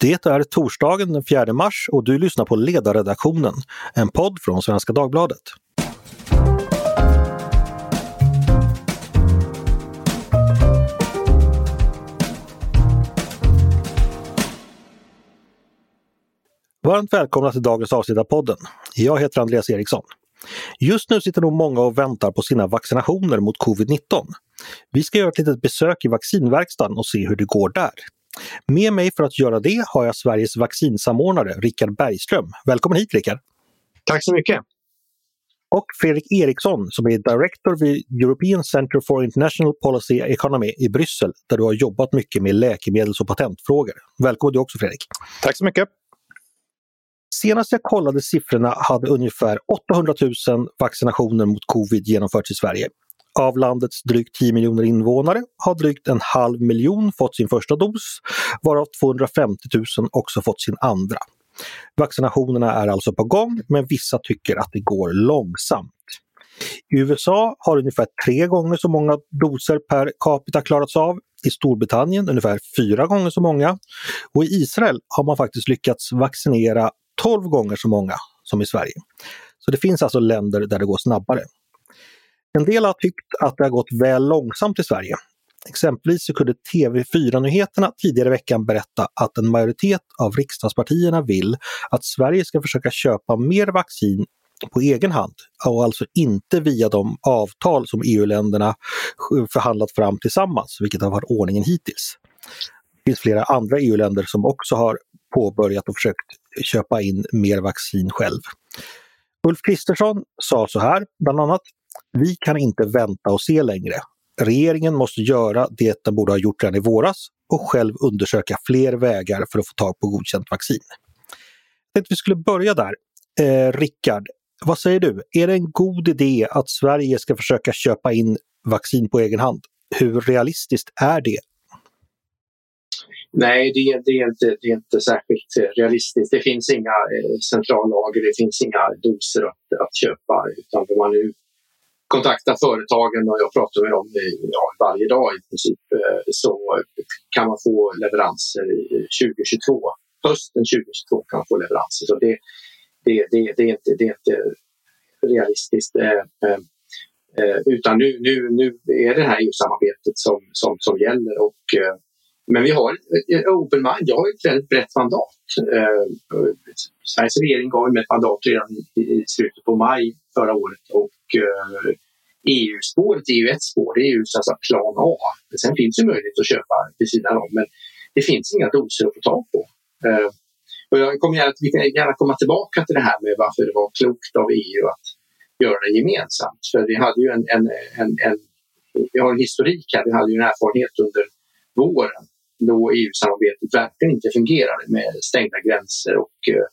Det är torsdagen den 4 mars och du lyssnar på Ledarredaktionen, en podd från Svenska Dagbladet. Varmt välkomna till dagens avsnitt av podden. Jag heter Andreas Eriksson. Just nu sitter nog många och väntar på sina vaccinationer mot covid-19. Vi ska göra ett litet besök i vaccinverkstaden och se hur det går där. Med mig för att göra det har jag Sveriges vaccinsamordnare Rickard Bergström. Välkommen hit Rickard! Tack så mycket! Och Fredrik Eriksson som är Director vid European Center for International Policy Economy i Bryssel där du har jobbat mycket med läkemedels och patentfrågor. Välkommen du också Fredrik! Tack så mycket! Senast jag kollade siffrorna hade ungefär 800 000 vaccinationer mot covid genomförts i Sverige. Av landets drygt 10 miljoner invånare har drygt en halv miljon fått sin första dos, varav 250 000 också fått sin andra. Vaccinationerna är alltså på gång, men vissa tycker att det går långsamt. I USA har ungefär tre gånger så många doser per capita klarats av. I Storbritannien ungefär fyra gånger så många. Och i Israel har man faktiskt lyckats vaccinera 12 gånger så många som i Sverige. Så det finns alltså länder där det går snabbare. En del har tyckt att det har gått väl långsamt i Sverige. Exempelvis så kunde TV4-nyheterna tidigare i veckan berätta att en majoritet av riksdagspartierna vill att Sverige ska försöka köpa mer vaccin på egen hand och alltså inte via de avtal som EU-länderna förhandlat fram tillsammans, vilket har varit ordningen hittills. Det finns flera andra EU-länder som också har påbörjat och försökt köpa in mer vaccin själv. Ulf Kristersson sa så här, bland annat, vi kan inte vänta och se längre. Regeringen måste göra det den borde ha gjort redan i våras och själv undersöka fler vägar för att få tag på godkänt vaccin. Jag tänkte vi skulle börja där. Eh, Rickard, vad säger du? Är det en god idé att Sverige ska försöka köpa in vaccin på egen hand? Hur realistiskt är det? Nej, det, det, är inte, det är inte särskilt eh, realistiskt. Det finns inga eh, centrallager, det finns inga doser att, att köpa utan vad man nu kontakta företagen och jag pratar med dem ja, varje dag i princip eh, så kan man få leveranser 2022. Hösten 2022 kan man få leveranser. Så det, det, det, det, är, inte, det är inte realistiskt. Eh, eh, utan nu, nu, nu är det här EU-samarbetet som, som, som gäller och men vi har ett open mind. Jag har ett väldigt brett mandat. Eh, Sveriges regering gav mig ett mandat redan i, slutet på maj förra året och eh, EU-spåret är ju ett spår, det är ju alltså plan A. Sen finns det möjlighet att köpa vid sidan om men det finns inga doser att få tag på. Eh, och jag kommer gärna, vi kan gärna komma tillbaka till det här med varför det var klokt av EU att göra det gemensamt. För vi hade ju en, en, en, en vi har en historik här, vi hade ju en erfarenhet under våren då EU-samarbetet verkligen inte fungerade med stängda gränser och eh,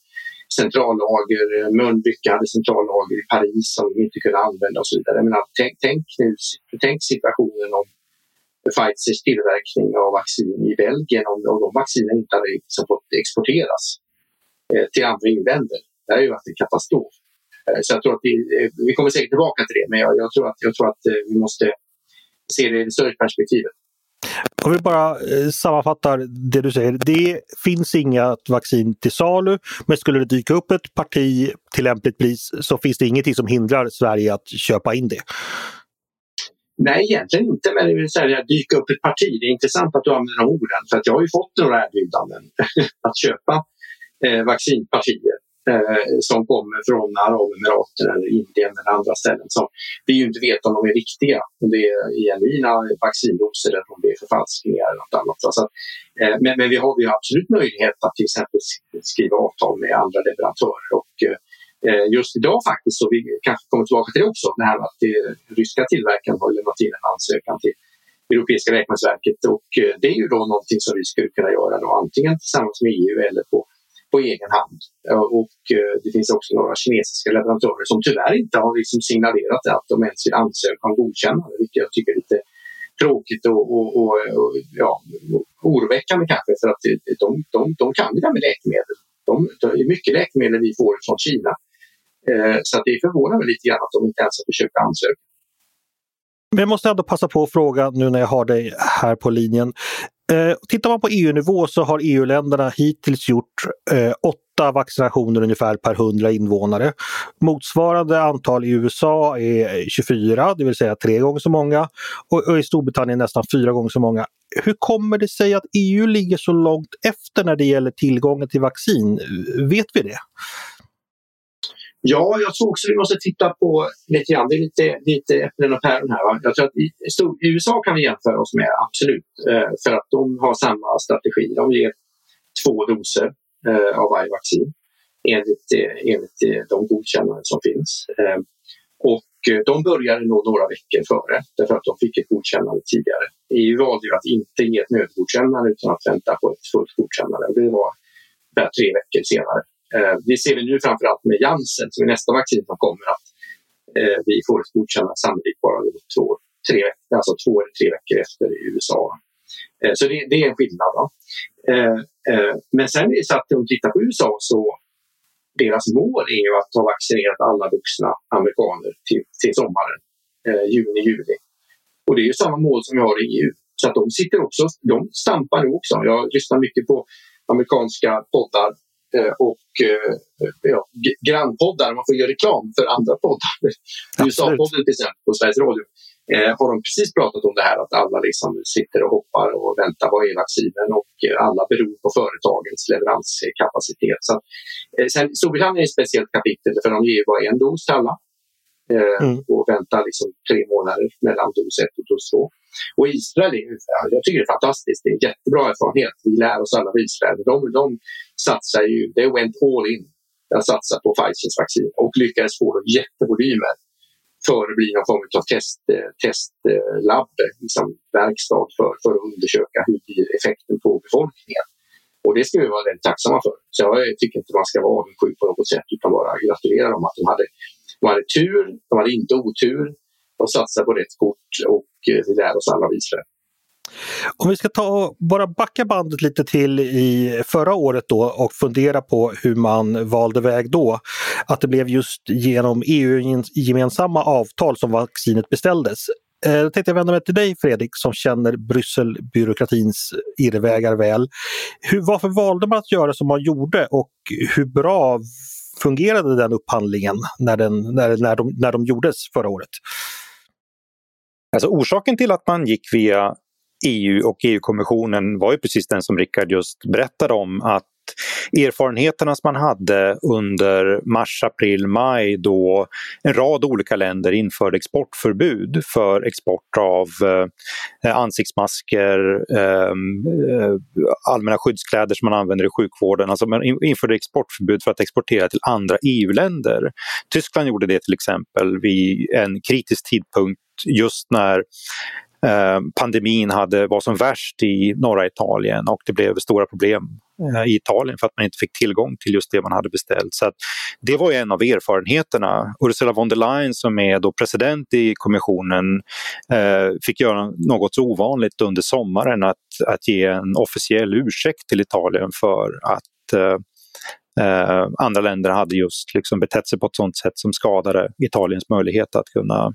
centrallager. Mölnlycke hade centrallager i Paris som de inte kunde använda och så vidare. Men tänk, tänk, nu, tänk situationen om Pfizers tillverkning av vaccin i Belgien om, om de vaccinen inte hade liksom fått exporteras eh, till andra EU-länder. Det hade ju varit en katastrof. Eh, så jag tror att vi, eh, vi kommer säkert tillbaka till det men jag, jag tror att, jag tror att eh, vi måste se det i det större perspektivet. Om vi bara eh, sammanfattar det du säger. Det finns inga vaccin till salu, men skulle det dyka upp ett parti till lämpligt pris så finns det ingenting som hindrar Sverige att köpa in det. Nej, egentligen inte. Men det vill säga dyka upp ett parti. Det är intressant att du använder de orden för att jag har ju fått några erbjudanden att köpa eh, vaccinpartier eh, som kommer från Arabemiraten eller Indien eller andra ställen som vi ju inte vet om de är riktiga. Om det är genuina vaccindoser eller om det är förfalskningar eller något annat. Så, eh, men, men vi, har, ju absolut möjlighet att till exempel skriva avtal med andra leverantörer. Och, eh, eh, just idag faktiskt, så vi kanske kommer tillbaka till det också, det här med att det, ryska tillverkaren har lämnat in en ansökan till Europeiska räkningsverket och eh, det är ju då någonting som vi skulle kunna göra då, antingen tillsammans med EU eller på på egen hand. Eh, och eh, det finns också några kinesiska leverantörer som tyvärr inte har liksom signalerat att de ens vill ansöka om godkännande, vilket jag tycker är lite tråkigt och, och, och, och ja, oroväckande kanske för att eh, de, de, de kan det där med läkemedel. De, det är mycket läkemedel vi får från Kina. Eh, så att det förvånar mig lite grann att de inte ens har försökt ansöka. Men jag måste ändå passa på att fråga nu när jag har dig här på linjen. Eh, tittar man på EU-nivå så har EU-länderna hittills gjort eh, åtta vaccinationer ungefär per 100 invånare. Motsvarande antal i USA är 24, det vill säga tre gånger så många. Och, och i Storbritannien nästan fyra gånger så många. Hur kommer det sig att EU ligger så långt efter när det gäller tillgången till vaccin? Vet vi det? Ja, jag tror också vi måste titta på lite grann. Det är lite, lite äpplen och päron här. Va? Jag tror att i, i USA kan vi jämföra oss med, absolut. Eh, för att de har samma strategi. De ger två doser eh, av varje vaccin enligt, eh, enligt eh, de godkännanden som finns. Eh, och eh, de började nog några veckor före därför att de fick ett godkännande tidigare. EU valde ju att inte ge ett nödgodkännande utan att vänta på ett fullt godkännande. Det var tre veckor senare. Eh, vi ser det nu framförallt med Janssen som är nästa vaccin som kommer att eh, vi får ett godkännande sannolikt bara två, tre, alltså två eller tre veckor efter i USA. Eh, så det, det, är en skillnad. Eh, eh, men sen är det så att om vi tittar på USA så deras mål är ju att ha vaccinerat alla vuxna amerikaner till, till sommaren, eh, juni, juli. Och det är ju samma mål som vi har i EU. Så att de sitter också, de stampar nu också. Jag lyssnar mycket på amerikanska poddar och eh, ja, grannpoddar, man får göra reklam för andra poddar. USA-podden till exempel på Sveriges Radio eh, har de precis pratat om det här att alla liksom sitter och hoppar och väntar vad är vaccinen och alla beror på företagens leveranskapacitet. Så, eh, sen, Storbritannien är ett speciellt kapitel för de ger bara en dos till alla eh, mm. och väntar liksom tre månader mellan dos ett och dos två. Och Israel är, jag tycker det är fantastiskt, det är en jättebra erfarenhet. Vi lär oss alla av Israel. De, de satsar ju, they went all in att satsa på Pfizers vaccin och lyckades få jättevolymer för att bli någon form av test, eh, testlabb, eh, liksom verkstad för, för att undersöka hur blir effekten på befolkningen. Och det ska vi vara väldigt tacksamma för. Så jag tycker inte man ska vara avundsjuk på något sätt utan bara gratulera dem att de hade, de hade tur, de hade inte otur, de satsa på rätt kort och eh, vi lär oss alla av Israel. Om vi ska ta bara backa bandet lite till i förra året då och fundera på hur man valde väg då. Att det blev just genom EU-gemensamma avtal som vaccinet beställdes. Eh, jag vända mig till dig Fredrik som känner Brysselbyråkratins irrvägar väl. Hur, varför valde man att göra som man gjorde och hur bra fungerade den upphandlingen när, den, när, när, de, när de gjordes förra året? Alltså orsaken till att man gick via EU och EU-kommissionen var ju precis den som Rickard just berättade om att erfarenheterna som man hade under mars, april, maj då en rad olika länder införde exportförbud för export av eh, ansiktsmasker, ehm, eh, allmänna skyddskläder som man använder i sjukvården. Alltså man införde exportförbud för att exportera till andra EU-länder. Tyskland gjorde det till exempel vid en kritisk tidpunkt just när Eh, pandemin hade, var som värst i norra Italien och det blev stora problem eh, i Italien för att man inte fick tillgång till just det man hade beställt. Så Det var en av erfarenheterna. Ursula von der Leyen som är då president i kommissionen eh, fick göra något så ovanligt under sommaren att, att ge en officiell ursäkt till Italien för att eh, eh andra länder hade just liksom betett sig på ett sådant sätt som skadade Italiens möjlighet att kunna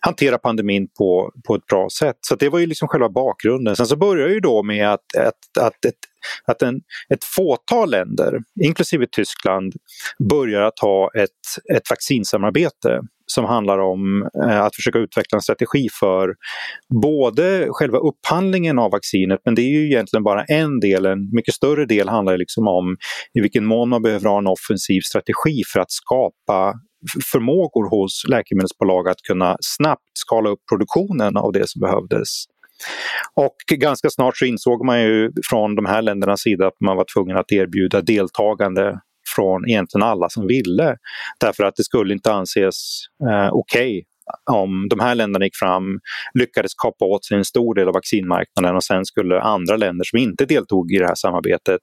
hantera pandemin på, på ett bra sätt. Så det var ju liksom själva bakgrunden. Sen så började ju då med att, att, att, ett, att en, ett fåtal länder, inklusive Tyskland, börjar att ha ett, ett vaccinsamarbete som handlar om eh, att försöka utveckla en strategi för både själva upphandlingen av vaccinet men det är ju egentligen bara en del, en mycket större del handlar liksom om i vilken mån man behöver ha en offensiv strategi för att skapa förmågor hos läkemedelsbolag att kunna snabbt skala upp produktionen av det som behövdes. Och ganska snart så insåg man ju från de här ländernas sida att man var tvungen att erbjuda deltagande från egentligen alla som ville. Därför att det skulle inte anses eh, okej okay om de här länderna gick fram, lyckades kapa åt sig en stor del av vaccinmarknaden och sen skulle andra länder som inte deltog i det här samarbetet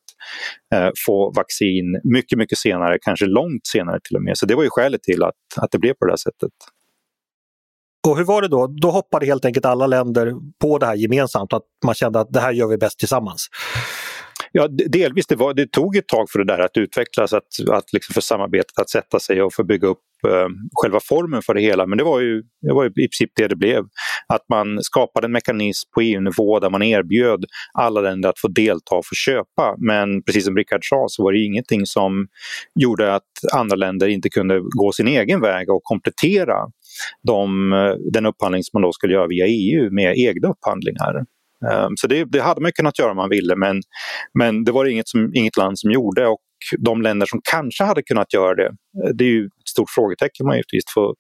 eh, få vaccin mycket, mycket senare, kanske långt senare till och med. Så det var ju skälet till att, att det blev på det här sättet. Och hur var det då? Då hoppade helt enkelt alla länder på det här gemensamt, att man kände att det här gör vi bäst tillsammans? Ja, delvis. Det, var, det tog ett tag för det där att utvecklas, att, att liksom för samarbetet att sätta sig och få bygga upp eh, själva formen för det hela. Men det var, ju, det var ju i princip det det blev. Att man skapade en mekanism på EU-nivå där man erbjöd alla länder att få delta och få köpa. Men precis som Rickard sa så var det ingenting som gjorde att andra länder inte kunde gå sin egen väg och komplettera de, eh, den upphandling som man då skulle göra via EU med egna upphandlingar. Ehm, så det, det, hade man kunnat göra om man ville men, men det var inget, som, inget land som gjorde och de länder som kanske hade kunnat göra det, eh, det är ju ett stort frågetecken man givetvis får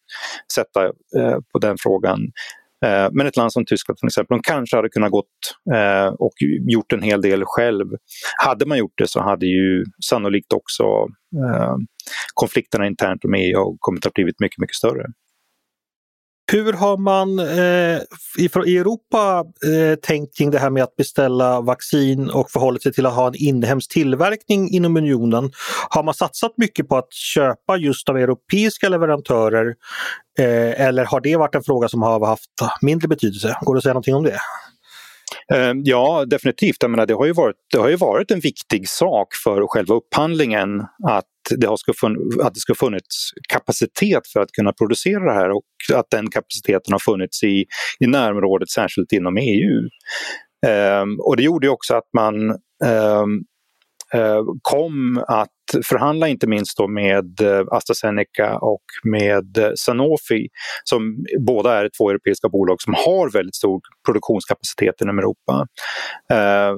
sätta eh, på den frågan. Ehm, men ett land som Tyskland till exempel, de kanske hade kunnat gått eh, och gjort en hel del själv. Hade man gjort det så hade ju sannolikt också ehm, konflikterna internt med EU kommit att blivit mycket, mycket större. Hur har man eh, i, Europa eh, tänkt kring det här med att beställa vaccin och förhållit sig till att ha en inhemsk tillverkning inom unionen? Har man satsat mycket på att köpa just av europeiska leverantörer eh, eller har det varit en fråga som har haft mindre betydelse? Går det att säga någonting om det? Ehm, ja, definitivt. Jag menar, det, har ju varit, det har ju varit en viktig sak för själva upphandlingen att det, har ska fun- att det ska funnits kapacitet för att kunna producera det här och att den kapaciteten har funnits i, i närområdet, särskilt inom EU. Um, ehm, och det gjorde ju också att man um, uh, kom att förhandla inte minst då med eh, AstraZeneca och med eh, Sanofi som båda är två europeiska bolag som har väldigt stor produktionskapacitet inom Europa. Eh,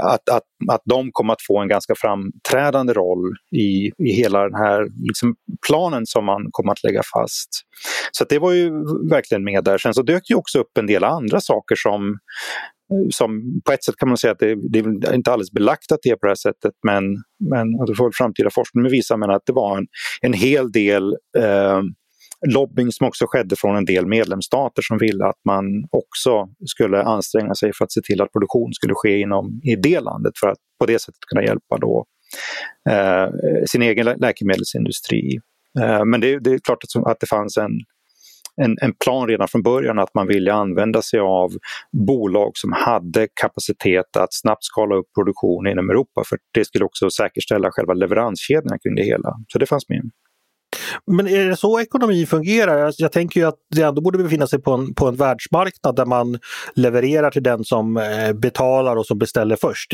att, att, att de kommer att få en ganska framträdande roll i, i hela den här liksom, planen som man kommer att lägga fast. Så det var ju verkligen med där. Sen så dök ju också upp en del andra saker som Eh, som på ett sätt kan man säga att det, det är inte alldeles belagt att det är på det här sättet men, men det får framtida forskning visa men att det var en, en hel del eh, lobbying som också skedde från en del medlemsstater som ville att man också skulle anstränga sig för att se till att produktion skulle ske inom i det landet för att på det sättet kunna hjälpa då, eh, sin egen läkemedelsindustri. Eh, men det, det, är klart att, att det fanns en, en, en, plan redan från början att man ville använda sig av bolag som hade kapacitet att snabbt skala upp produktion inom Europa för det skulle också säkerställa själva leveranskedjan kring det hela. Så det fanns med. Men är det så ekonomi fungerar? Alltså, jag tänker ju att det ändå borde befinna sig på en, på en världsmarknad där man levererar till den som eh, betalar och som beställer först.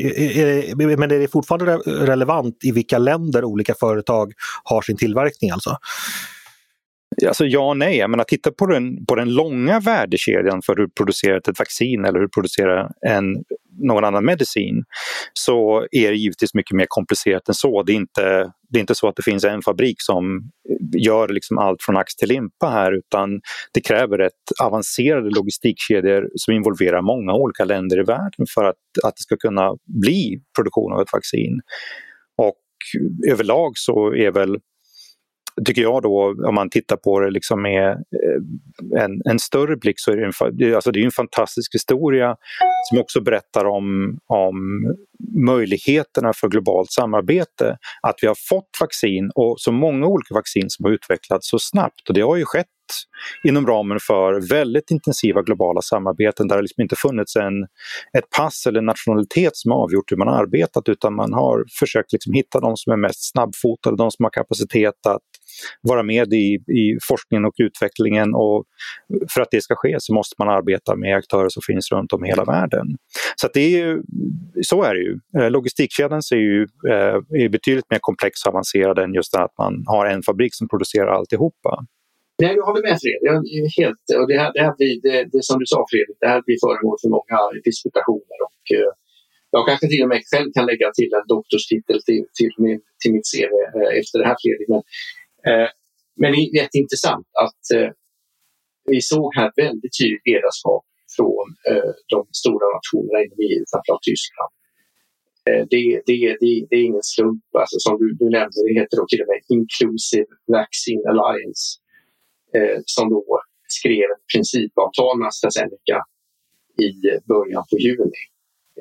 Men är det fortfarande relevant i vilka länder olika företag har sin tillverkning alltså? Alltså ja och nej. Jag menar, titta på den, på den långa värdekedjan för hur du producerar ett vaccin eller hur du producerar en, någon annan medicin så är det givetvis mycket mer komplicerat än så. Det är inte, det är inte så att det finns en fabrik som gör liksom allt från ax till limpa här utan det kräver ett avancerade logistikkedjor som involverar många olika länder i världen för att, att det ska kunna bli produktion av ett vaccin. Och överlag så är väl tycker jag då, om man tittar på det liksom med eh, en, en större blick så är det en, alltså det är en fantastisk historia som också berättar om, om möjligheterna för globalt samarbete. Att vi har fått vaccin och så många olika vaccin som har utvecklats så snabbt och det har ju skett inom ramen för väldigt intensiva globala samarbeten där det liksom inte funnits en, ett pass eller en nationalitet som har avgjort hur man har arbetat utan man har försökt liksom hitta de som är mest snabbfotade, de som har kapacitet att vara med i, i forskningen och utvecklingen och för att det ska ske så måste man arbeta med aktörer som finns runt om i hela världen. Så, det är så är det ju ju, eh, logistikkedjan är ju eh, är betydligt mer komplex och avancerad än just att man har en fabrik som producerar alltihopa. Nej, jag håller med Fredrik. Jag helt, och det, här, det, här blir, det, det som du sa Fredrik, det här blir föremål för många disputationer och eh, jag kanske till och med själv kan lägga till en doktorstitel till, till, min, till mitt CV eh, efter det här Fredrik. Men, eh, men det är jätteintressant att eh, vi såg här väldigt tydligt ledarskap från de stora nationerna inom EU, framförallt Tyskland. Eh, det, det, det, det, är ingen slump, alltså, som du, du nämnde, det heter då till och med Inclusive Vaccine Alliance eh, som då skrev ett principavtal med AstraZeneca i början på juni.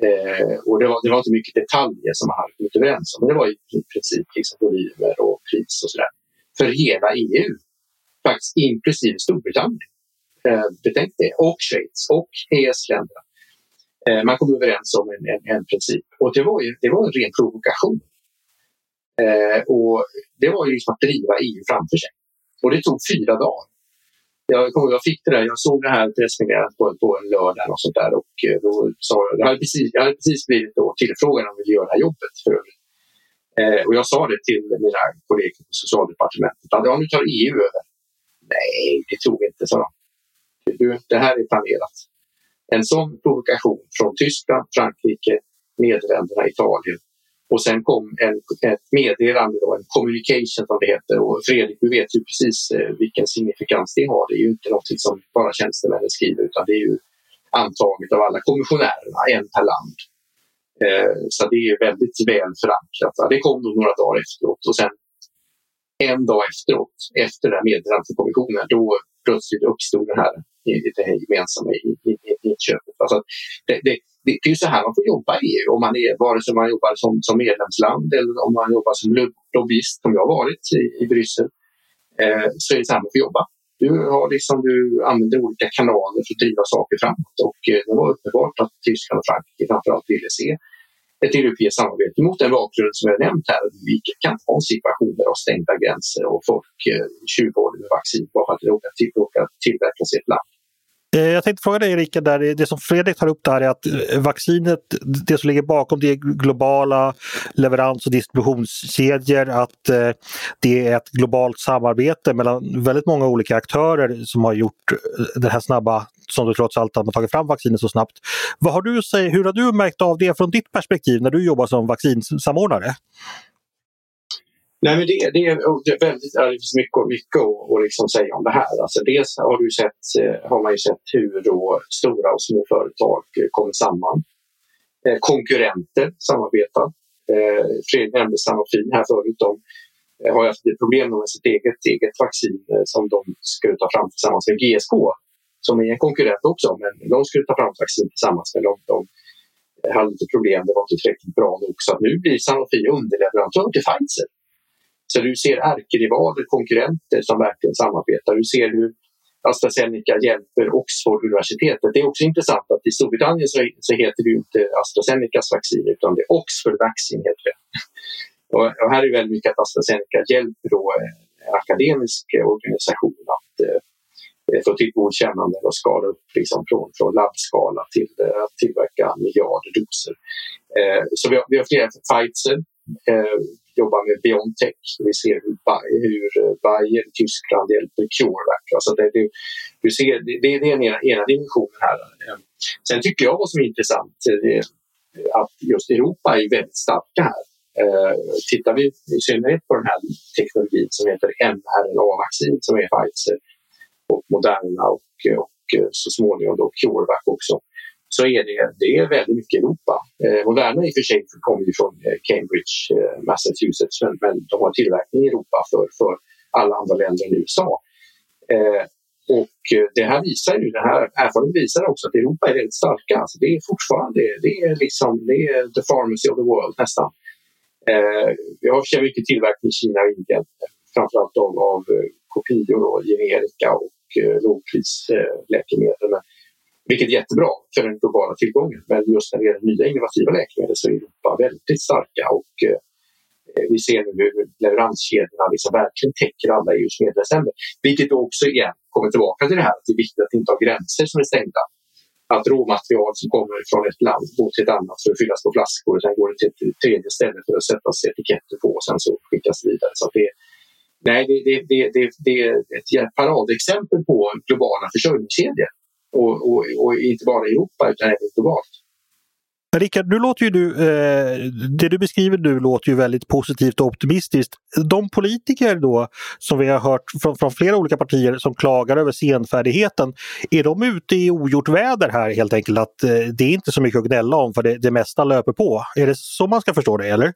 Eh, och det var, det var inte mycket detaljer som man hade kommit överens om, men det var i princip liksom volymer och pris och sådär. För hela EU, faktiskt inklusive Storbritannien. Eh, betänk det. Och Schweiz och EES-länderna. Eh, man kom överens om en, en, en princip och det var, ju, det var en ren provokation. Eh, och Det var ju liksom att driva EU framför sig. Och det tog fyra dagar. Jag, jag fick det där, jag såg det här pressmeddelandet på, på en lördag och sånt där och eh, då sa jag, jag hade precis, jag hade precis blivit då tillfrågad om jag ville göra det här jobbet för övrigt. Eh, och jag sa det till mina kollegor på socialdepartementet att ja, nu tar EU över. Nej, det tror vi inte, sa de. Du, det här är planerat. En sån provokation från Tyskland, Frankrike, Nederländerna, Italien och sen kom en, ett meddelande, då, en communication som det heter. Och Fredrik, du vet ju precis eh, vilken signifikans det har. Det är ju inte något som bara tjänstemännen skriver utan det är ju antaget av alla kommissionärerna, en per land. Eh, så det är väldigt väl förankrat. Det kom då några dagar efteråt och sen en dag efteråt, efter det här meddelandet till kommissionen, då plötsligt uppstod det här, det här gemensamma inköpet. Alltså det, det, det, är ju så här man får jobba i EU, om man är, vare sig man jobbar som, som medlemsland eller om man jobbar som lobbyist, som jag har varit i, i Bryssel, eh, så är det så här man får jobba. Du, har liksom, du använder olika kanaler för att driva saker framåt och eh, det var uppenbart att Tyskland och Frankrike framförallt ville se ett europeiskt samarbete mot den bakgrund som jag nämnt här. Vi kan ha situationer av stängda gränser och folk eh, tjuvhåller med vaccin bara för att det råkar tillverkas i ett land. Eh, jag tänkte fråga dig Erika, där, eh, det som Fredrik tar upp där är att eh, vaccinet, det som ligger bakom det är globala leverans och distributionskedjor, att det är ett globalt samarbete mellan väldigt många olika aktörer som har gjort det här snabba, som du trots allt har tagit fram vaccinet så snabbt. Vad har du hur har du märkt av det från ditt perspektiv när du jobbar som vaccinsamordnare? Nej, men det, det, är, det, är väldigt, det finns mycket, mycket att, att liksom säga om det här. Alltså dels har, du sett, eh, har man ju sett hur då stora och små företag eh, kommer samman. Eh, konkurrenter samarbetar. Eh, Fredrik nämnde Sanofi här förut. De eh, har haft problem med sitt eget, eget vaccin eh, som de skulle ta fram tillsammans med GSK som är en konkurrent också. Men de skulle ta fram vaccin tillsammans med dem. De hade lite problem, det var inte tillräckligt bra nog. Så nu blir Sanofi underleverantör till Pfizer. Så du ser ärkerivaler, konkurrenter som verkligen samarbetar. Du ser hur AstraZeneca hjälper Oxford-universitetet. Det är också intressant att i Storbritannien så, heter det ju inte AstraZenecas vaccin utan det är Oxford Vaccine. Heter det. Och, här är väldigt mycket att AstraZeneca hjälper då en akademisk organisation att eh, Eh, få till typ godkännande och skala upp liksom från, från labbskala till eh, att tillverka miljarder doser. Eh, så vi har, vi har flera, Pfizer eh, jobbar med Biontech. Vi ser hur, hur eh, Bayer i Tyskland hjälper CureVac. Alltså det, det, du ser, det, det är den ena, ena dimensionen här. Eh, sen tycker jag vad som är intressant eh, är att just Europa är väldigt starka här. Eh, tittar vi i synnerhet på den här teknologin som heter mRNA-vaccin som är Pfizer och Moderna och, och eh, så småningom då CureVac också så är det, det är väldigt mycket Europa. Eh, Moderna i och för sig kommer ju från eh, Cambridge, eh, Massachusetts, men, men de har tillverkning i Europa för, för alla andra länder än USA. Eh, och eh, det här visar ju, den här erfarenheten visar också att Europa är väldigt starka. Alltså det är fortfarande, det är liksom, det är the pharmacy of the world nästan. Eh, vi har för mycket tillverkning i Kina och Indien, framförallt av, av kopior och generika och Eh, lågprisläkemedel. Men vilket är jättebra för den globala tillgången. Men just när det gäller nya innovativa läkemedel så är Europa väldigt starka och eh, vi ser nu hur leveranskedjorna liksom verkligen täcker alla EUs medlemsländer. Vilket också igen kommer tillbaka till det här att det är viktigt att inte ha gränser som är stängda. Att råmaterial som kommer från ett land går till ett annat för att fyllas på flaskor och sen går det till ett tredje ställe för att sättas etiketter på och sen så skickas vidare. Så det, nej, det, det, det, det, det är ett paradexempel på globala försörjningskedjor och, och, och inte bara i Europa utan även globalt. Rickard, nu låter ju du, eh, det du beskriver nu låter ju väldigt positivt och optimistiskt. De politiker då som vi har hört från, från flera olika partier som klagar över senfärdigheten, är de ute i ogjort väder här helt enkelt? Att eh, det är inte så mycket att gnälla om för det, det mesta löper på. Är det så man ska förstå det eller?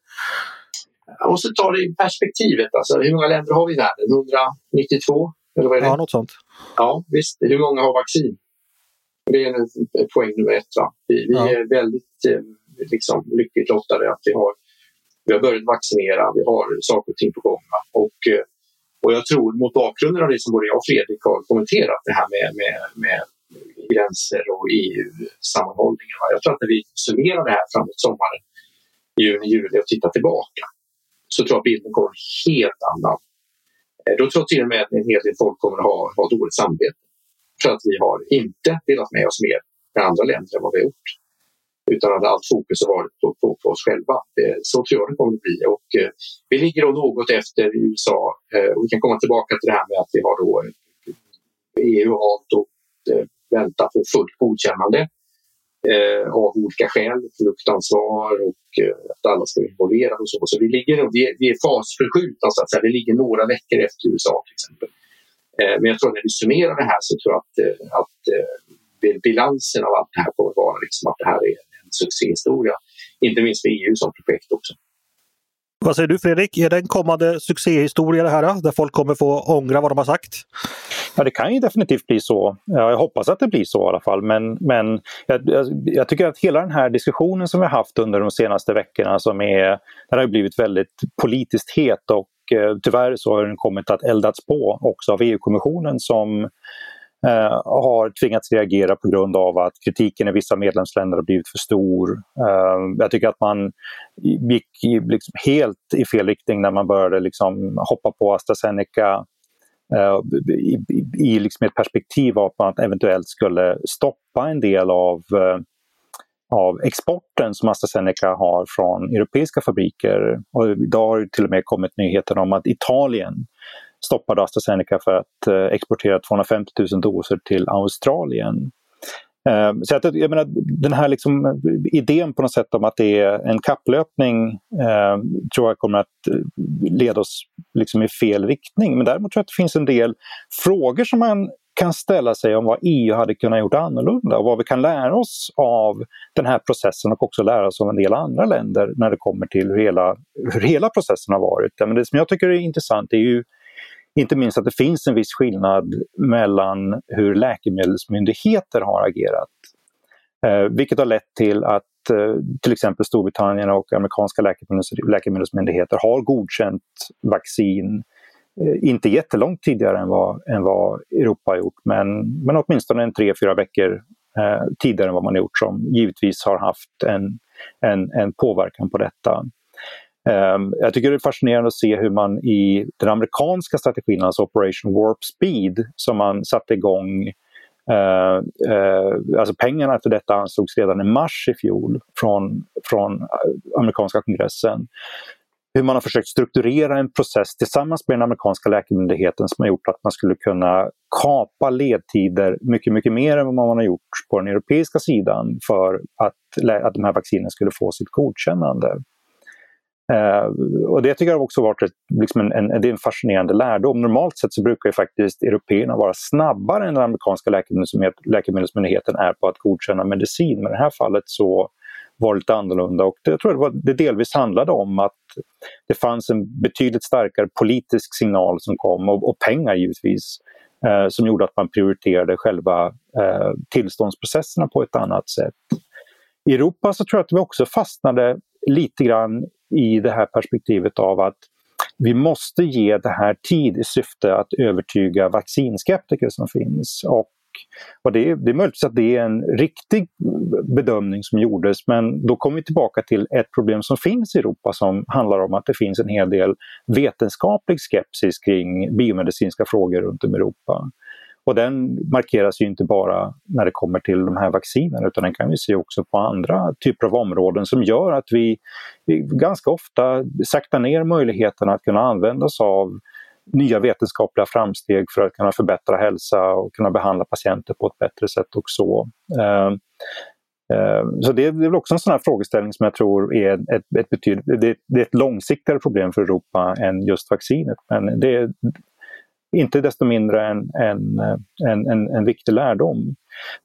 Jag måste ta det i perspektivet. Alltså, hur många länder har vi i världen? 192? Eller vad är det? Ja, något sånt. Ja, visst. Hur många har vaccin? Det är poäng nummer ett. Va? Vi, vi ja. är väldigt eh, liksom, lyckligt lottade att vi har, vi har börjat vaccinera, vi har saker och ting på gång. Och, eh, och jag tror mot bakgrunden av det som både jag och Fredrik har kommenterat, det här med, med, med gränser och EU-sammanhållningen. Jag tror att när vi summerar det här framåt sommaren, juni, juli och tittar tillbaka så tror jag bilden kommer helt annan. Eh, då tror jag till och med att en hel del folk kommer att ha, ha dåligt samvete för att vi har inte delat med oss mer med andra länder än vad vi har gjort. Utan att allt fokus har varit på, på, på oss själva. Så tror jag det kommer att bli. Och, eh, vi ligger då något efter USA. Eh, och vi kan komma tillbaka till det här med att vi har då eh, EU har valt att eh, vänta på fullt godkännande eh, av olika skäl, produktansvar och eh, att alla ska vara involverade och så. Så vi, ligger, vi, är, vi är fasförskjutna så att säga. Vi ligger några veckor efter USA till exempel. Eh, men jag tror när vi summerar det här så tror jag att, eh, att eh, bilansen av allt det här kommer vara liksom att det här är en succéhistoria. Inte minst för EU som projekt också. Vad säger du Fredrik, är det en kommande succéhistoria det här där folk kommer få ångra vad de har sagt? Ja, det kan ju definitivt bli så. Jag hoppas att det blir så i alla fall. Men, men jag, jag, tycker att hela den här diskussionen som vi har haft under de senaste veckorna som är, den har blivit väldigt politiskt het och eh, tyvärr så har den kommit att eldats på också av EU-kommissionen som eh, har tvingats reagera på grund av att kritiken i vissa medlemsländer har blivit för stor. Eh, jag tycker att man gick liksom helt i fel riktning när man började liksom hoppa på AstraZeneca Eh, i, i, liksom ett perspektiv av att man eventuellt skulle stoppa en del av eh, av exporten som AstraZeneca har från europeiska fabriker. Och idag har det till och med kommit nyheter om att Italien stoppade AstraZeneca för att eh, exportera 250 000 doser till Australien. Ehm, så att, jag menar, den här liksom, idén på något sätt om att det är en kapplöpning eh, tror jag kommer att eh, leda oss liksom i fel riktning. Men däremot tror jag att det finns en del frågor som man kan ställa sig om vad EU hade kunnat gjort annorlunda och vad vi kan lära oss av den här processen och också lära oss av en del andra länder när det kommer till hur hela, hur hela processen har varit. Men det som jag tycker är intressant är ju inte minst att det finns en viss skillnad mellan hur läkemedelsmyndigheter har agerat. Eh, vilket har lett till att eh, till exempel Storbritannien och amerikanska läkemedels läkemedelsmyndigheter har godkänt vaccin eh, inte jättelångt tidigare än vad, än vad Europa har gjort men, men åtminstone en tre, fyra veckor eh, tidigare än vad man har gjort som givetvis har haft en, en, en påverkan på detta. Ehm, jag tycker det är fascinerande att se hur man i den amerikanska strategin, alltså Operation Warp Speed, som man satte igång Uh, uh, alltså pengarna för detta anslogs redan i mars i fjol från, från eh, amerikanska kongressen. Hur man har försökt strukturera en process tillsammans med den amerikanska läkemyndigheten som har gjort att man skulle kunna kapa ledtider mycket, mycket mer än vad man har gjort på den europeiska sidan för att, att de här vaccinen skulle få sitt godkännande. Eh, och det tycker jag också varit ett, liksom en, en, det är en fascinerande lärdom. Normalt sett så brukar ju faktiskt européerna vara snabbare än den amerikanska läkemedelsmyndigheten är på att godkänna medicin. Men i det här fallet så var det lite annorlunda och det, jag tror det, var, det delvis handlade om att det fanns en betydligt starkare politisk signal som kom och, och pengar givetvis eh, som gjorde att man prioriterade själva eh, tillståndsprocesserna på ett annat sätt. I Europa så tror jag att vi också fastnade lite grann i det här perspektivet av att vi måste ge det här tid i syfte att övertyga vaccinskeptiker som finns. Och, och det, det är möjligt att det är en riktig bedömning som gjordes men då kommer vi tillbaka till ett problem som finns i Europa som handlar om att det finns en hel del vetenskaplig skepsis kring biomedicinska frågor runt om i Europa. Och den markeras ju inte bara när det kommer till de här vaccinerna utan den kan vi se också på andra typer av områden som gör att vi ganska ofta saktar ner möjligheterna att kunna använda oss av nya vetenskapliga framsteg för att kunna förbättra hälsa och kunna behandla patienter på ett bättre sätt och så. Ehm, ehm, så det är väl också en sån här frågeställning som jag tror är ett, ett, betyd, det, är ett långsiktigare problem för Europa än just vaccinet. Men det, inte desto mindre en, en, eh, en, en, en viktig lärdom.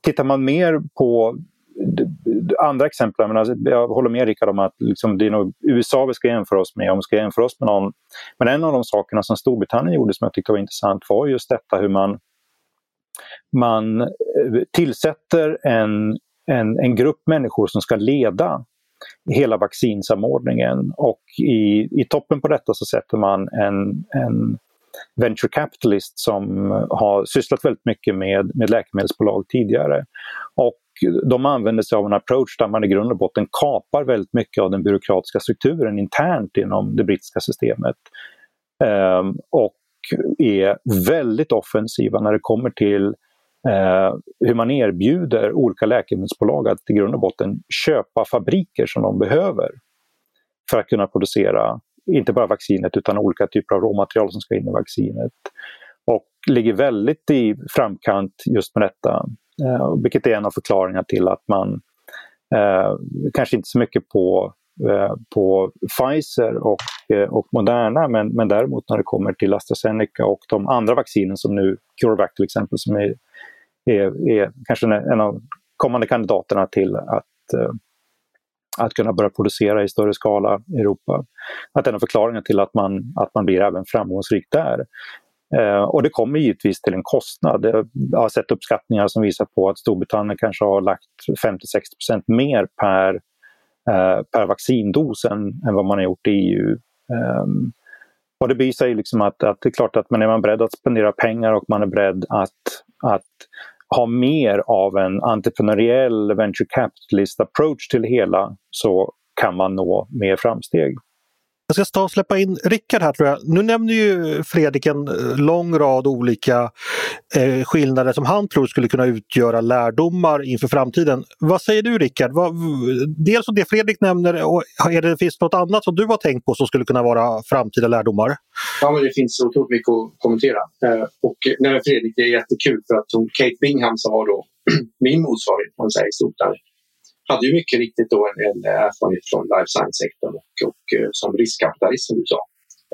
Tittar man mer på andra exempel, men alltså, jag håller med Rickard om att liksom, det är nog USA vi ska jämföra oss med om vi ska jämföra oss med någon. Men en av de sakerna som Storbritannien gjorde som jag tyckte var intressant var just detta hur man, man eh, tillsätter en, en, en grupp människor som ska leda hela vaccinsamordningen och i, i toppen på detta så sätter man en, en venture capitalist som eh, har sysslat väldigt mycket med, med läkemedelsbolag tidigare. Och de använder sig av en approach där man i grund och botten kapar väldigt mycket av den byråkratiska strukturen internt inom det brittiska systemet. Ehm, och är väldigt offensiva när det kommer till eh, hur man erbjuder olika läkemedelsbolag att i grund och botten köpa fabriker som de behöver för att kunna producera inte bara vaccinet utan olika typer av råmaterial som ska in i vaccinet. Och ligger väldigt i framkant just med detta. Eh, vilket är en av förklaringarna till att man eh, kanske inte så mycket på, eh, på Pfizer och, eh, och Moderna men, men däremot när det kommer till AstraZeneca och de andra vaccinen som nu, CureVac till exempel, som är, är, är kanske en av kommande kandidaterna till att eh, att kunna börja producera i större skala i Europa. Att en av förklaringarna till att man, att man blir även framgångsrik där. Eh, och det kommer givetvis till en kostnad. Jag har sett uppskattningar som visar på att Storbritannien kanske har lagt 50-60% mer per, eh, per vaccindos än, än, vad man har gjort i EU. Eh, och det visar ju liksom att, att det är klart att man är man beredd att spendera pengar och man är beredd att, att ha mer av en entreprenöriell venture capitalist approach till det hela så kan man nå mer framsteg. Jag ska ta och släppa in Rickard här tror jag. Nu nämner ju Fredrik en eh, lång rad olika eh, skillnader som han tror skulle kunna utgöra lärdomar inför framtiden. Vad säger du Rickard? Vad, dels det Fredrik nämner, och är det, finns något annat som du har tänkt på som skulle kunna vara framtida lärdomar? Ja, men det finns otroligt mycket att kommentera. Eh, och nej, Fredrik, det är jättekul för att Kate Bingham som var då min motsvarighet, man säger, i där hade ju mycket riktigt då en, en eh, erfarenhet från life science-sektorn och, och, eh, som riskkapitalist som du sa.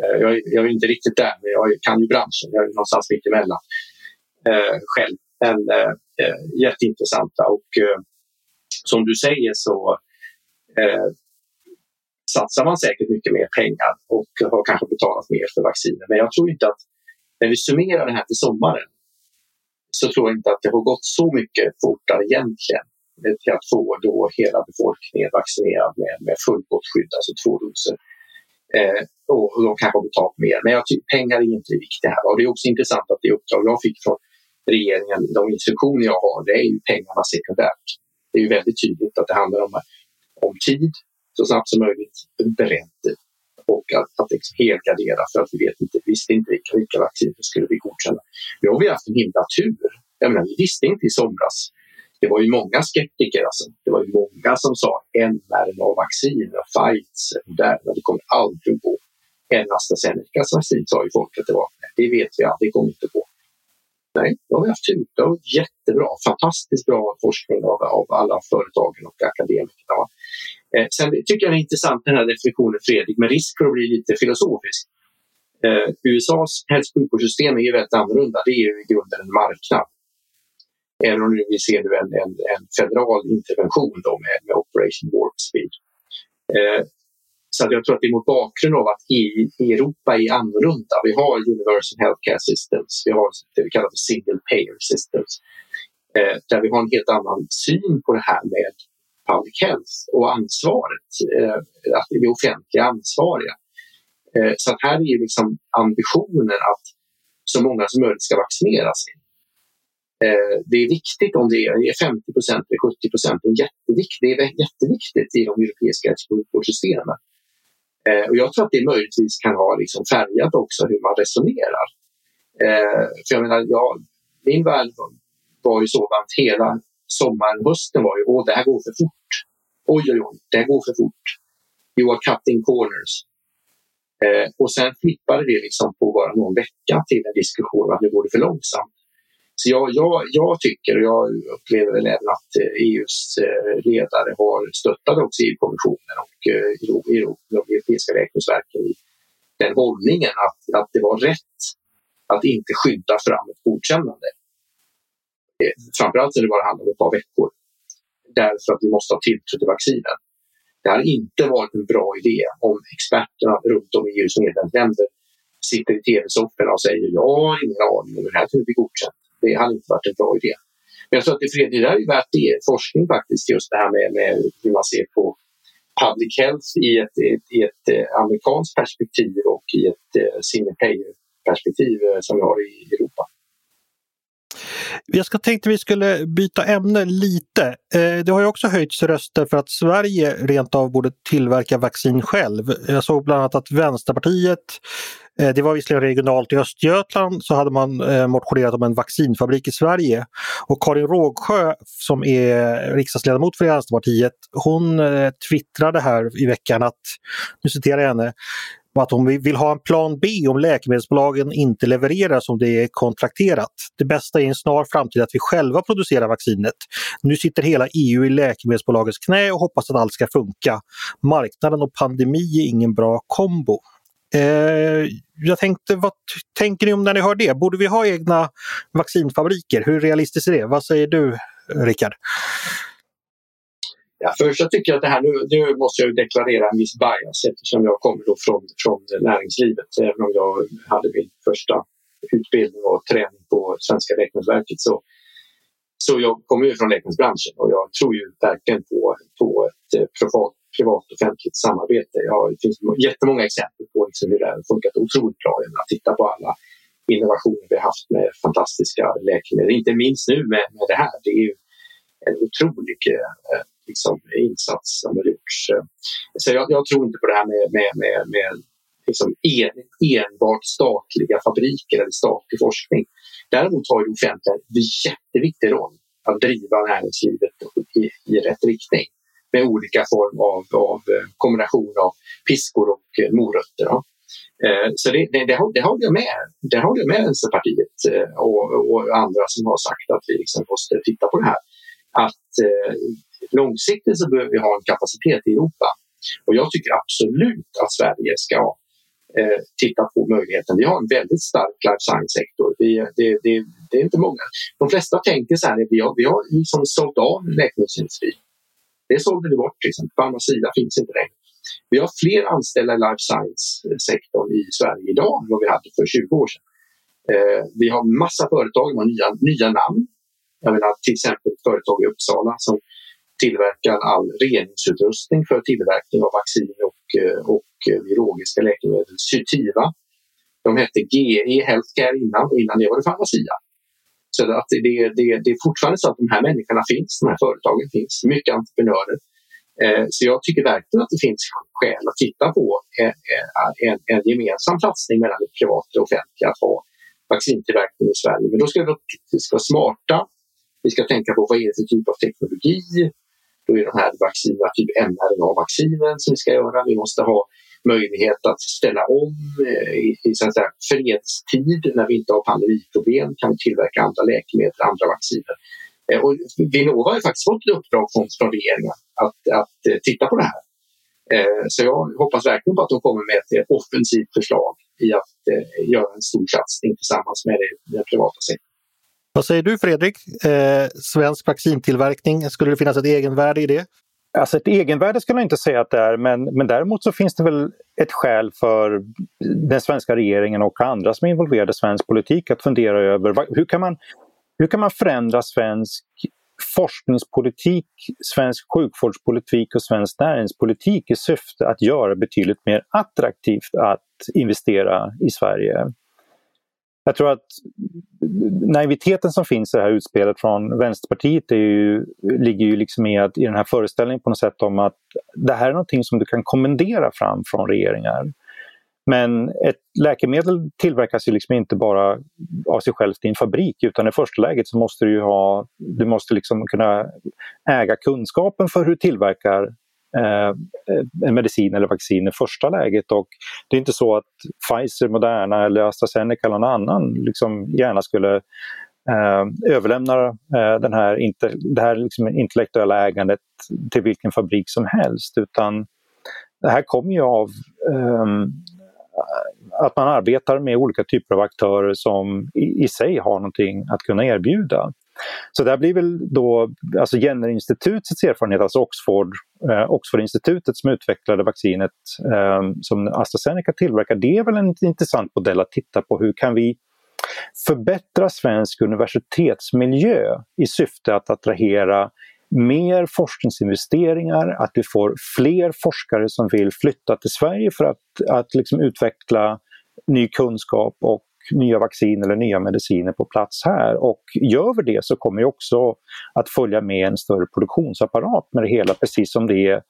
Eh, jag, jag, är inte riktigt där, men jag kan ju branschen. Jag är någonstans mitt emellan eh, själv. Men eh, eh, jätteintressanta och eh, som du säger så eh, satsar man säkert mycket mer pengar och har kanske betalat mer för vacciner. Men jag tror inte att när vi summerar det här till sommaren så tror jag inte att det har gått så mycket fortare egentligen Eh, till att få då hela befolkningen vaccinerad med, med fullgott skydd, alltså två doser. Eh, och, och de kanske har betalt mer. Men jag tycker pengar är inte det viktiga här. Och det är också intressant att det uppdrag jag fick från regeringen, de instruktioner jag har, det är ju pengarna sekundärt. Det är ju väldigt tydligt att det handlar om, om tid, så snabbt som möjligt, beredd och att, att liksom helgardera för att vi vet inte, visste inte vilka, vilka vacciner skulle vi godkänna. Nu har vi haft en himla tur. Jag menar, vi visste inte i somras det var ju många skeptiker. Alltså. Det var ju många som sa mRNA-vaccin och Pfizer, Moderna, det kommer aldrig gå. En AstraZenecas vaccin sa ju folk att det var. Det vet vi aldrig, det kommer inte gå. Nej, då har vi haft tur. Det var jättebra, fantastiskt bra forskning av, av alla företagen och akademikerna. Eh, sen tycker jag det är intressant den här definitionen Fredrik, med risk för att bli lite filosofisk. Eh, USAs hälso och sjukvårdssystem är ju väldigt annorlunda. Det är ju i grunden en marknad. Även om vi ser nu en, en, en federal intervention då med, med Operation Warp Speed. Eh, så att jag tror att det är mot bakgrund av att i, i Europa är annorlunda. Vi har Universal Healthcare Systems, vi har det vi kallar för Single Payer Systems. Eh, där vi har en helt annan syn på det här med public health och ansvaret, eh, att det offentliga ansvariga. Eh, så att här är ju liksom ambitionen att så många som möjligt ska vaccinera sig. Eh, det är viktigt om det är 50 procent eller 70 procent. Det, det är jätteviktigt i de europeiska sjukvårdssystemen. Eh, och jag tror att det möjligtvis kan ha liksom färgat också hur man resonerar. Eh, för jag menar, jag, min värld var ju sådant hela sommaren, hösten var ju åh, det här går för fort. Oj, oj, oj, det här går för fort. You are cutting corners. Och sen flippade det liksom på bara någon vecka till en diskussion att nu går det för långsamt. Så jag, jag, jag tycker, och jag upplever väl även att eh, e EUs eh, ledare har stöttat också EU-kommissionen och eh, de europeiska räkningsverken i den hållningen att, att det var rätt att inte skydda fram ett godkännande. Framförallt när det bara handlar om ett par veckor. Därför att vi måste ha tilltro till vaccinen. Det har inte varit en bra idé om experterna runt om i EUs medlemsländer sitter i tv-sofforna och säger jag har ingen aning om hur det här kommer bli godkänt det hade inte varit en bra idé. Men jag tror att det, det där är värt det, forskning faktiskt, just det här med, med hur man ser på public health i ett, ett, i ett eh, amerikanskt perspektiv och i ett eh, single payer perspektiv eh, som vi har i Europa. Jag ska tänkte vi skulle byta ämne lite. Det har ju också höjts röster för att Sverige rent av borde tillverka vaccin själv. Jag såg bland annat att Vänsterpartiet Eh, det var visserligen regionalt i Östergötland så hade man eh, motionerat om en vaccinfabrik i Sverige. Och Karin Rågsjö som är riksdagsledamot för Vänsterpartiet hon eh, twittrade här i veckan att, nu citerar jag henne, att hon vill ha en plan B om läkemedelsbolagen inte levererar som det är kontrakterat. Det bästa är i en snar framtid att vi själva producerar vaccinet. Nu sitter hela EU i läkemedelsbolagens knä och hoppas att allt ska funka. Marknaden och pandemi är ingen bra kombo. Eh, jag tänkte, vad tänker ni om när ni hör det? Borde vi ha egna vaccinfabriker? Hur realistiskt är det? Vad säger du, Rickard? Ja, först jag tycker jag att det här, nu, nu måste jag deklarera en viss bias eftersom jag kommer då från, från näringslivet. Även om jag hade min första utbildning och träning på Svenska Läkemedelsverket så, så jag kommer ju från läkemedelsbranschen och jag tror ju verkligen på, på ett eh, profat privat, och offentligt samarbete. Ja, det finns jättemånga exempel på liksom hur det har funkat otroligt bra. Att titta på alla innovationer vi haft med fantastiska läkemedel, inte minst nu med, med det här. Det är ju en otrolig eh, liksom, insats som har gjorts. Så jag, jag, tror inte på det här med, med, med, med liksom en, enbart statliga fabriker eller statlig forskning. Däremot har ju offentliga en jätteviktig roll att driva näringslivet i, i rätt riktning med olika form av, av eh, kombination av piskor och eh, morötter. Ja. Eh, så det, det, det, det håller jag med. Det håller jag med Vänsterpartiet och, och andra som har sagt att vi liksom måste titta på det här. Att långsiktigt så behöver vi ha en kapacitet i Europa. Och jag tycker absolut att Sverige ska eh, titta på möjligheten. Vi har en väldigt stark life science-sektor. Det, det, det, det, är inte många. De flesta tänker så här, vi har, vi har liksom sålt av läkemedelsindustrin. Det sålde vi bort. Liksom. Pharmacia finns inte längre. Vi har fler anställda i life science-sektorn i Sverige idag än vad vi hade för 20 år sedan. Eh, vi har massa företag med nya, nya namn. Jag menar till exempel ett företag i Uppsala som tillverkar all reningsutrustning för tillverkning av vaccin och, eh, och eh, biologiska läkemedel. Cytiva. De hette GE Healthcare innan och innan det var det Pharmacia. Så att det, det, det är fortfarande så att de här människorna finns, de här företagen finns, mycket entreprenörer. Eh, så jag tycker verkligen att det finns skäl att titta på en, en, en gemensam satsning mellan det privata och offentliga att ha vaccintillverkning i Sverige. Men då ska vi ska vara smarta. Vi ska tänka på vad är det för typ av teknologi? Då är de här vaccinerna, typ mRNA-vaccinen som vi ska göra. Vi måste ha möjlighet att ställa om eh, i, i så att säga, fredstid när vi inte har pandemiproblem kan vi tillverka andra läkemedel, andra vacciner. Eh, och Vinnova har ju faktiskt fått ett uppdrag från, från regeringen att, att eh, titta på det här. Så jag hoppas verkligen på att de kommer med ett offensivt förslag i att göra en stor satsning tillsammans med den privata sektorn. Vad säger du Fredrik? Eh, svensk vaccintillverkning, skulle det finnas ett egenvärde i det? Alltså ett egenvärde skulle jag inte säga att det är men, men däremot så finns det väl ett skäl för den svenska regeringen och andra som är involverade i svensk politik att fundera över hur kan man, hur kan man förändra svensk forskningspolitik, svensk sjukvårdspolitik och svensk näringspolitik i syfte att göra betydligt mer attraktivt att investera i Sverige? Jag tror att naiviteten som finns i det här utspelet från Vänsterpartiet är ju, ligger ju liksom i, att, i den här föreställningen på något sätt om att det här är någonting som du kan kommendera fram från regeringar. Men ett läkemedel tillverkas ju liksom inte bara av sig självt i en fabrik utan i första läget så måste du ha, du måste liksom kunna äga kunskapen för hur du tillverkar Eh, en medicin eller vaccin i första läget. Och det är inte så att Pfizer, Moderna eller AstraZeneca eller någon annan liksom gärna skulle eh, överlämna eh, den här, inte, det här liksom intellektuella ägandet till vilken fabrik som helst. Utan det här kommer ju av eh, att man arbetar med olika typer av aktörer som i, i sig har någonting att kunna erbjuda. Så det blir väl då alltså Jennerinstitutets erfarenhet, alltså Oxford, eh, Oxfordinstitutet som utvecklade vaccinet eh, som AstraZeneca tillverkar, det är väl en intressant modell att titta på. Hur kan vi förbättra svensk universitetsmiljö i syfte att attrahera mer forskningsinvesteringar, att vi får fler forskare som vill flytta till Sverige för att, att liksom utveckla ny kunskap och nya vaccin eller nya mediciner på plats här. Och gör vi det så kommer vi också att följa med en större produktionsapparat med det hela, precis som det är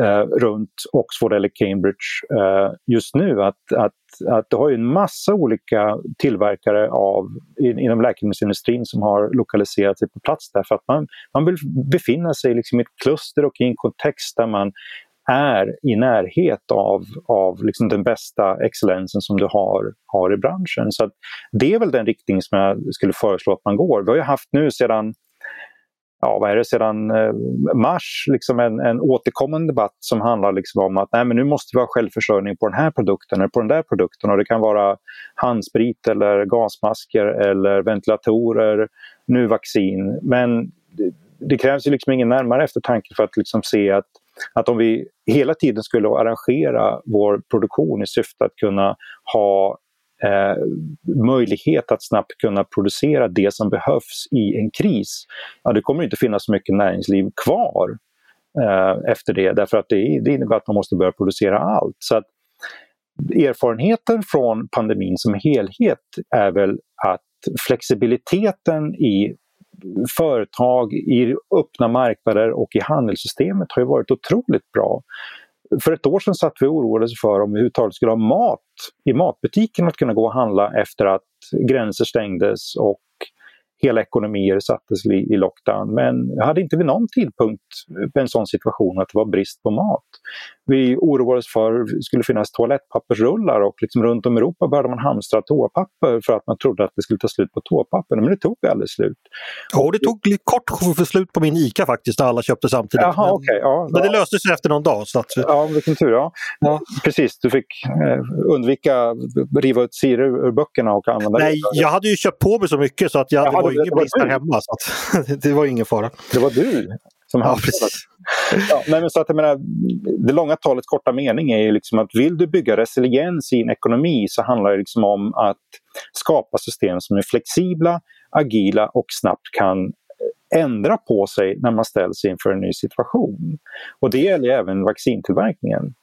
eh, runt Oxford eller Cambridge eh, just nu. Att, att, att du har ju en massa olika tillverkare av, in, inom läkemedelsindustrin som har lokaliserat sig på plats där för att man, man vill befinna sig liksom i ett kluster och i en kontext där man är i närhet av, av liksom den bästa excellensen som du har, har i branschen. Så Det är väl den riktning som jag skulle föreslå att man går. Vi har ju haft nu sedan ja, vad är det, sedan eh, mars liksom en, en återkommande debatt som handlar liksom om att nej, men nu måste vi ha självförsörjning på den här produkten eller på den där produkten. Och det kan vara handsprit eller gasmasker eller ventilatorer, nu vaccin. Men det, det krävs ju liksom ingen närmare eftertanke för att liksom se att att om vi hela tiden skulle arrangera vår produktion i syfte att kunna ha eh, möjlighet att snabbt kunna producera det som behövs i en kris, ja, det kommer inte finnas så mycket näringsliv kvar eh, efter det därför att det, det innebär att man måste börja producera allt. Så att erfarenheten från pandemin som helhet är väl att flexibiliteten i företag, i öppna marknader och i handelssystemet har ju varit otroligt bra. För ett år sedan satt vi och oroade oss för om vi överhuvudtaget skulle ha mat i matbutiken att kunna gå och handla efter att gränser stängdes och hela ekonomier sattes i, lockdown. Men hade inte vid någon tidpunkt en sån situation att det var brist på mat. Vi oroades för att det skulle finnas toalettpappersrullar och liksom runt om i Europa började man hamstra toapapper för att man trodde att det skulle ta slut på toapapper. Men det tog aldrig slut. Ja, det tog kort för slut på min ICA faktiskt, där alla köpte samtidigt. Jaha, men, okay, ja, men det löste sig efter någon dag. Så att... Ja, vilken tur. Ja. ja. Precis, du fick eh, undvika riva ut sidor ur böckerna och använda Nej, det. jag hade ju köpt på mig så mycket så att jag, Jaha, det var ingen brist hemma. Så att, det var ingen fara. Det var du som ja, precis. Ja, men så att jag menar, det långa talets korta mening är ju liksom att vill du bygga resiliens i en ekonomi så handlar det liksom om att skapa system som är flexibla, agila och snabbt kan ändra på sig när man ställs inför en ny situation. Och det gäller även vaccintillverkningen.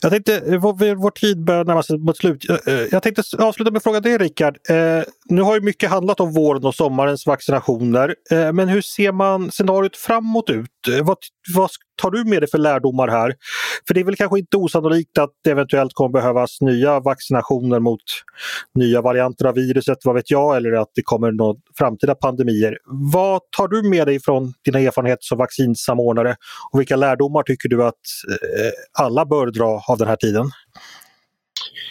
Jag tänkte, vår, vår tid börjar närma sig mot slut. Eh, eh, jag, tänkte avsluta med att fråga dig Rickard. Eh, nu har ju mycket handlat om våren och sommarens vaccinationer. Eh, men hur ser man scenariot framåt ut? Eh, vad, vad tar du med dig för lärdomar här? För det är väl kanske inte osannolikt att det eventuellt kommer behövas nya vaccinationer mot nya varianter av viruset, vad vet jag, eller att det kommer några framtida pandemier. Vad tar du med dig från dina erfarenheter som vaccinsamordnare och vilka lärdomar tycker du att eh, alla bör dra av den här tiden?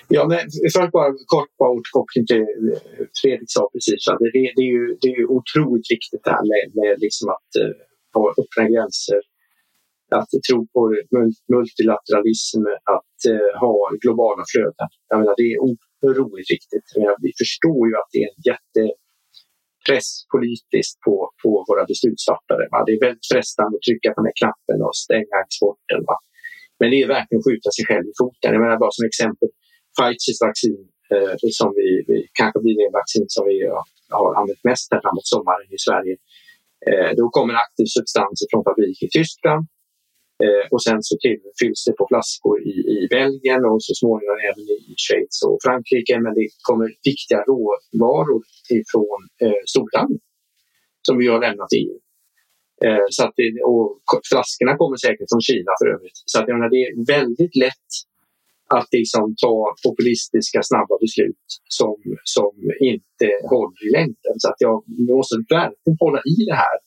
Ja, men först bara kort bara återkoppling till eh, Fredrik sa precis. Det, det, det, är ju, det är ju otroligt viktigt det här med, med liksom att eh, ha öppna gränser, att tro på multilateralism, att eh, ha globala flöden. Jag menar, det är otroligt viktigt. Menar, vi förstår ju att det är en jättepress politiskt på, på våra beslutsfattare. Va? Det är väldigt frestande att trycka på den här knappen och stänga exporten. Va? Men det är verkligen att skjuta sig själv i foten. Jag menar bara som exempel, Pfizers vaccin eh, som vi, vi, kanske blir det vaccin som vi har använt mest här framåt sommaren i Sverige. Eh, då kommer aktiv substans från fabriker i Tyskland eh, och sen så fylls det på flaskor i, i Belgien och så småningom även i Schweiz och Frankrike. Men det kommer viktiga råvaror ifrån eh, Storbritannien som vi har lämnat EU. Eh, så att det, och flaskorna kommer säkert från Kina för övrigt. Så att, jag menar, det är väldigt lätt att liksom ta populistiska snabba beslut som, som inte håller i längden. Så att jag måste verkligen hålla i det här.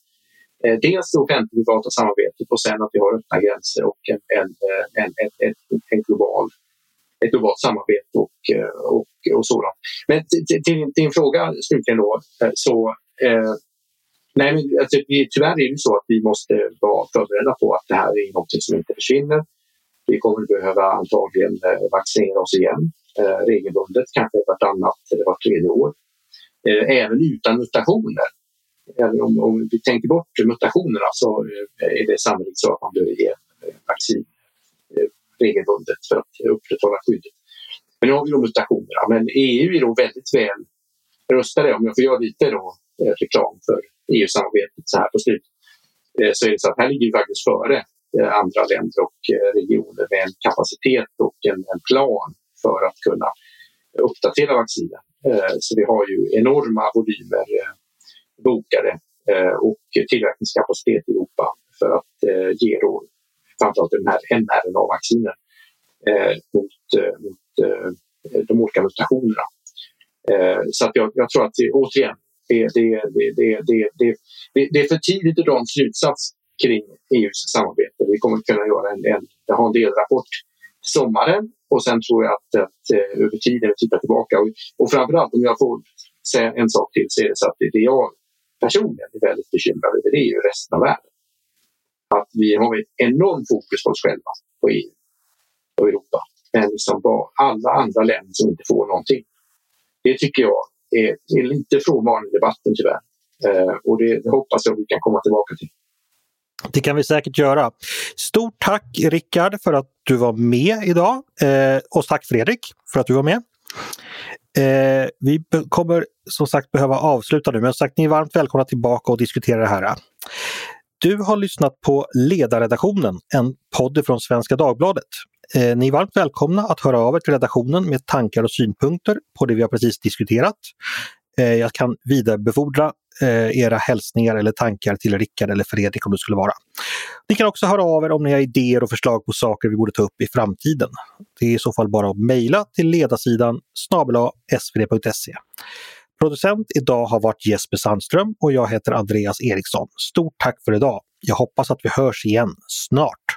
Eh, dels det offentlig-privata samarbetet och sen att vi har öppna gränser och en, en, eh, en, en, en, en global, ett globalt samarbete och, eh, och, och sådant. Men till, till din fråga slutligen då, eh, så eh, nej, men, alltså, tyvärr är det så att vi måste vara förberedda på att det här är något som inte försvinner. Vi kommer behöva antagligen vaccinera oss igen eh, regelbundet, kanske vartannat eller vart tredje år. Eh, även utan mutationer. Även om, om vi tänker bort mutationerna så eh, är det sannolikt så att man behöver ge eh, vaccin eh, regelbundet för att upprätthålla skyddet. Men nu har vi då mutationerna. Men EU är då väldigt väl rustade, om jag får göra lite då, reklam för EU-samarbetet så här på slutet, så är det så att här ligger vi faktiskt före andra länder och regioner med en kapacitet och en, en plan för att kunna uppdatera vaccinen. Så vi har ju enorma volymer bokade eh, och tillverkningskapacitet i Europa för att eh, ge då framförallt den här mRNA-vaccinen eh, mot, mot de olika mutationerna. Så att jag, jag tror att det, återigen, det, det, det, det, det, det, är för tidigt att dra en slutsats kring EUs samarbete. Vi kommer kunna göra en, en, ha en delrapport till sommaren och sen tror jag att, att över tiden titta tillbaka och, och framförallt om jag får säga en sak till så är det så att det, det jag personligen är väldigt bekymrad över det är ju resten av världen. Att vi har ett enormt fokus på oss själva, på EU och Europa. Men liksom bara alla andra länder som inte får någonting. Det tycker jag är, är lite frånvarande i debatten tyvärr. Eh, och det, det hoppas jag vi kan komma tillbaka till. Det kan vi säkert göra. Stort tack Rickard för att du var med idag eh, och tack Fredrik för att du var med. Eh, vi kommer som sagt behöva avsluta nu men som sagt ni är varmt välkomna tillbaka och diskutera det här. Du har lyssnat på Ledarredaktionen, en podd från Svenska Dagbladet. Eh, ni är varmt välkomna att höra av er till redaktionen med tankar och synpunkter på det vi har precis diskuterat. Eh, jag kan vidarebefordra eh, era hälsningar eller tankar till Rickard eller Fredrik om det skulle vara. Ni kan också höra av er om ni har idéer och förslag på saker vi borde ta upp i framtiden. Det är i så fall bara att mejla till ledarsidan snabel svd.se. Producent idag har varit Jesper Sandström och jag heter Andreas Eriksson. Stort tack för idag! Jag hoppas att vi hörs igen snart.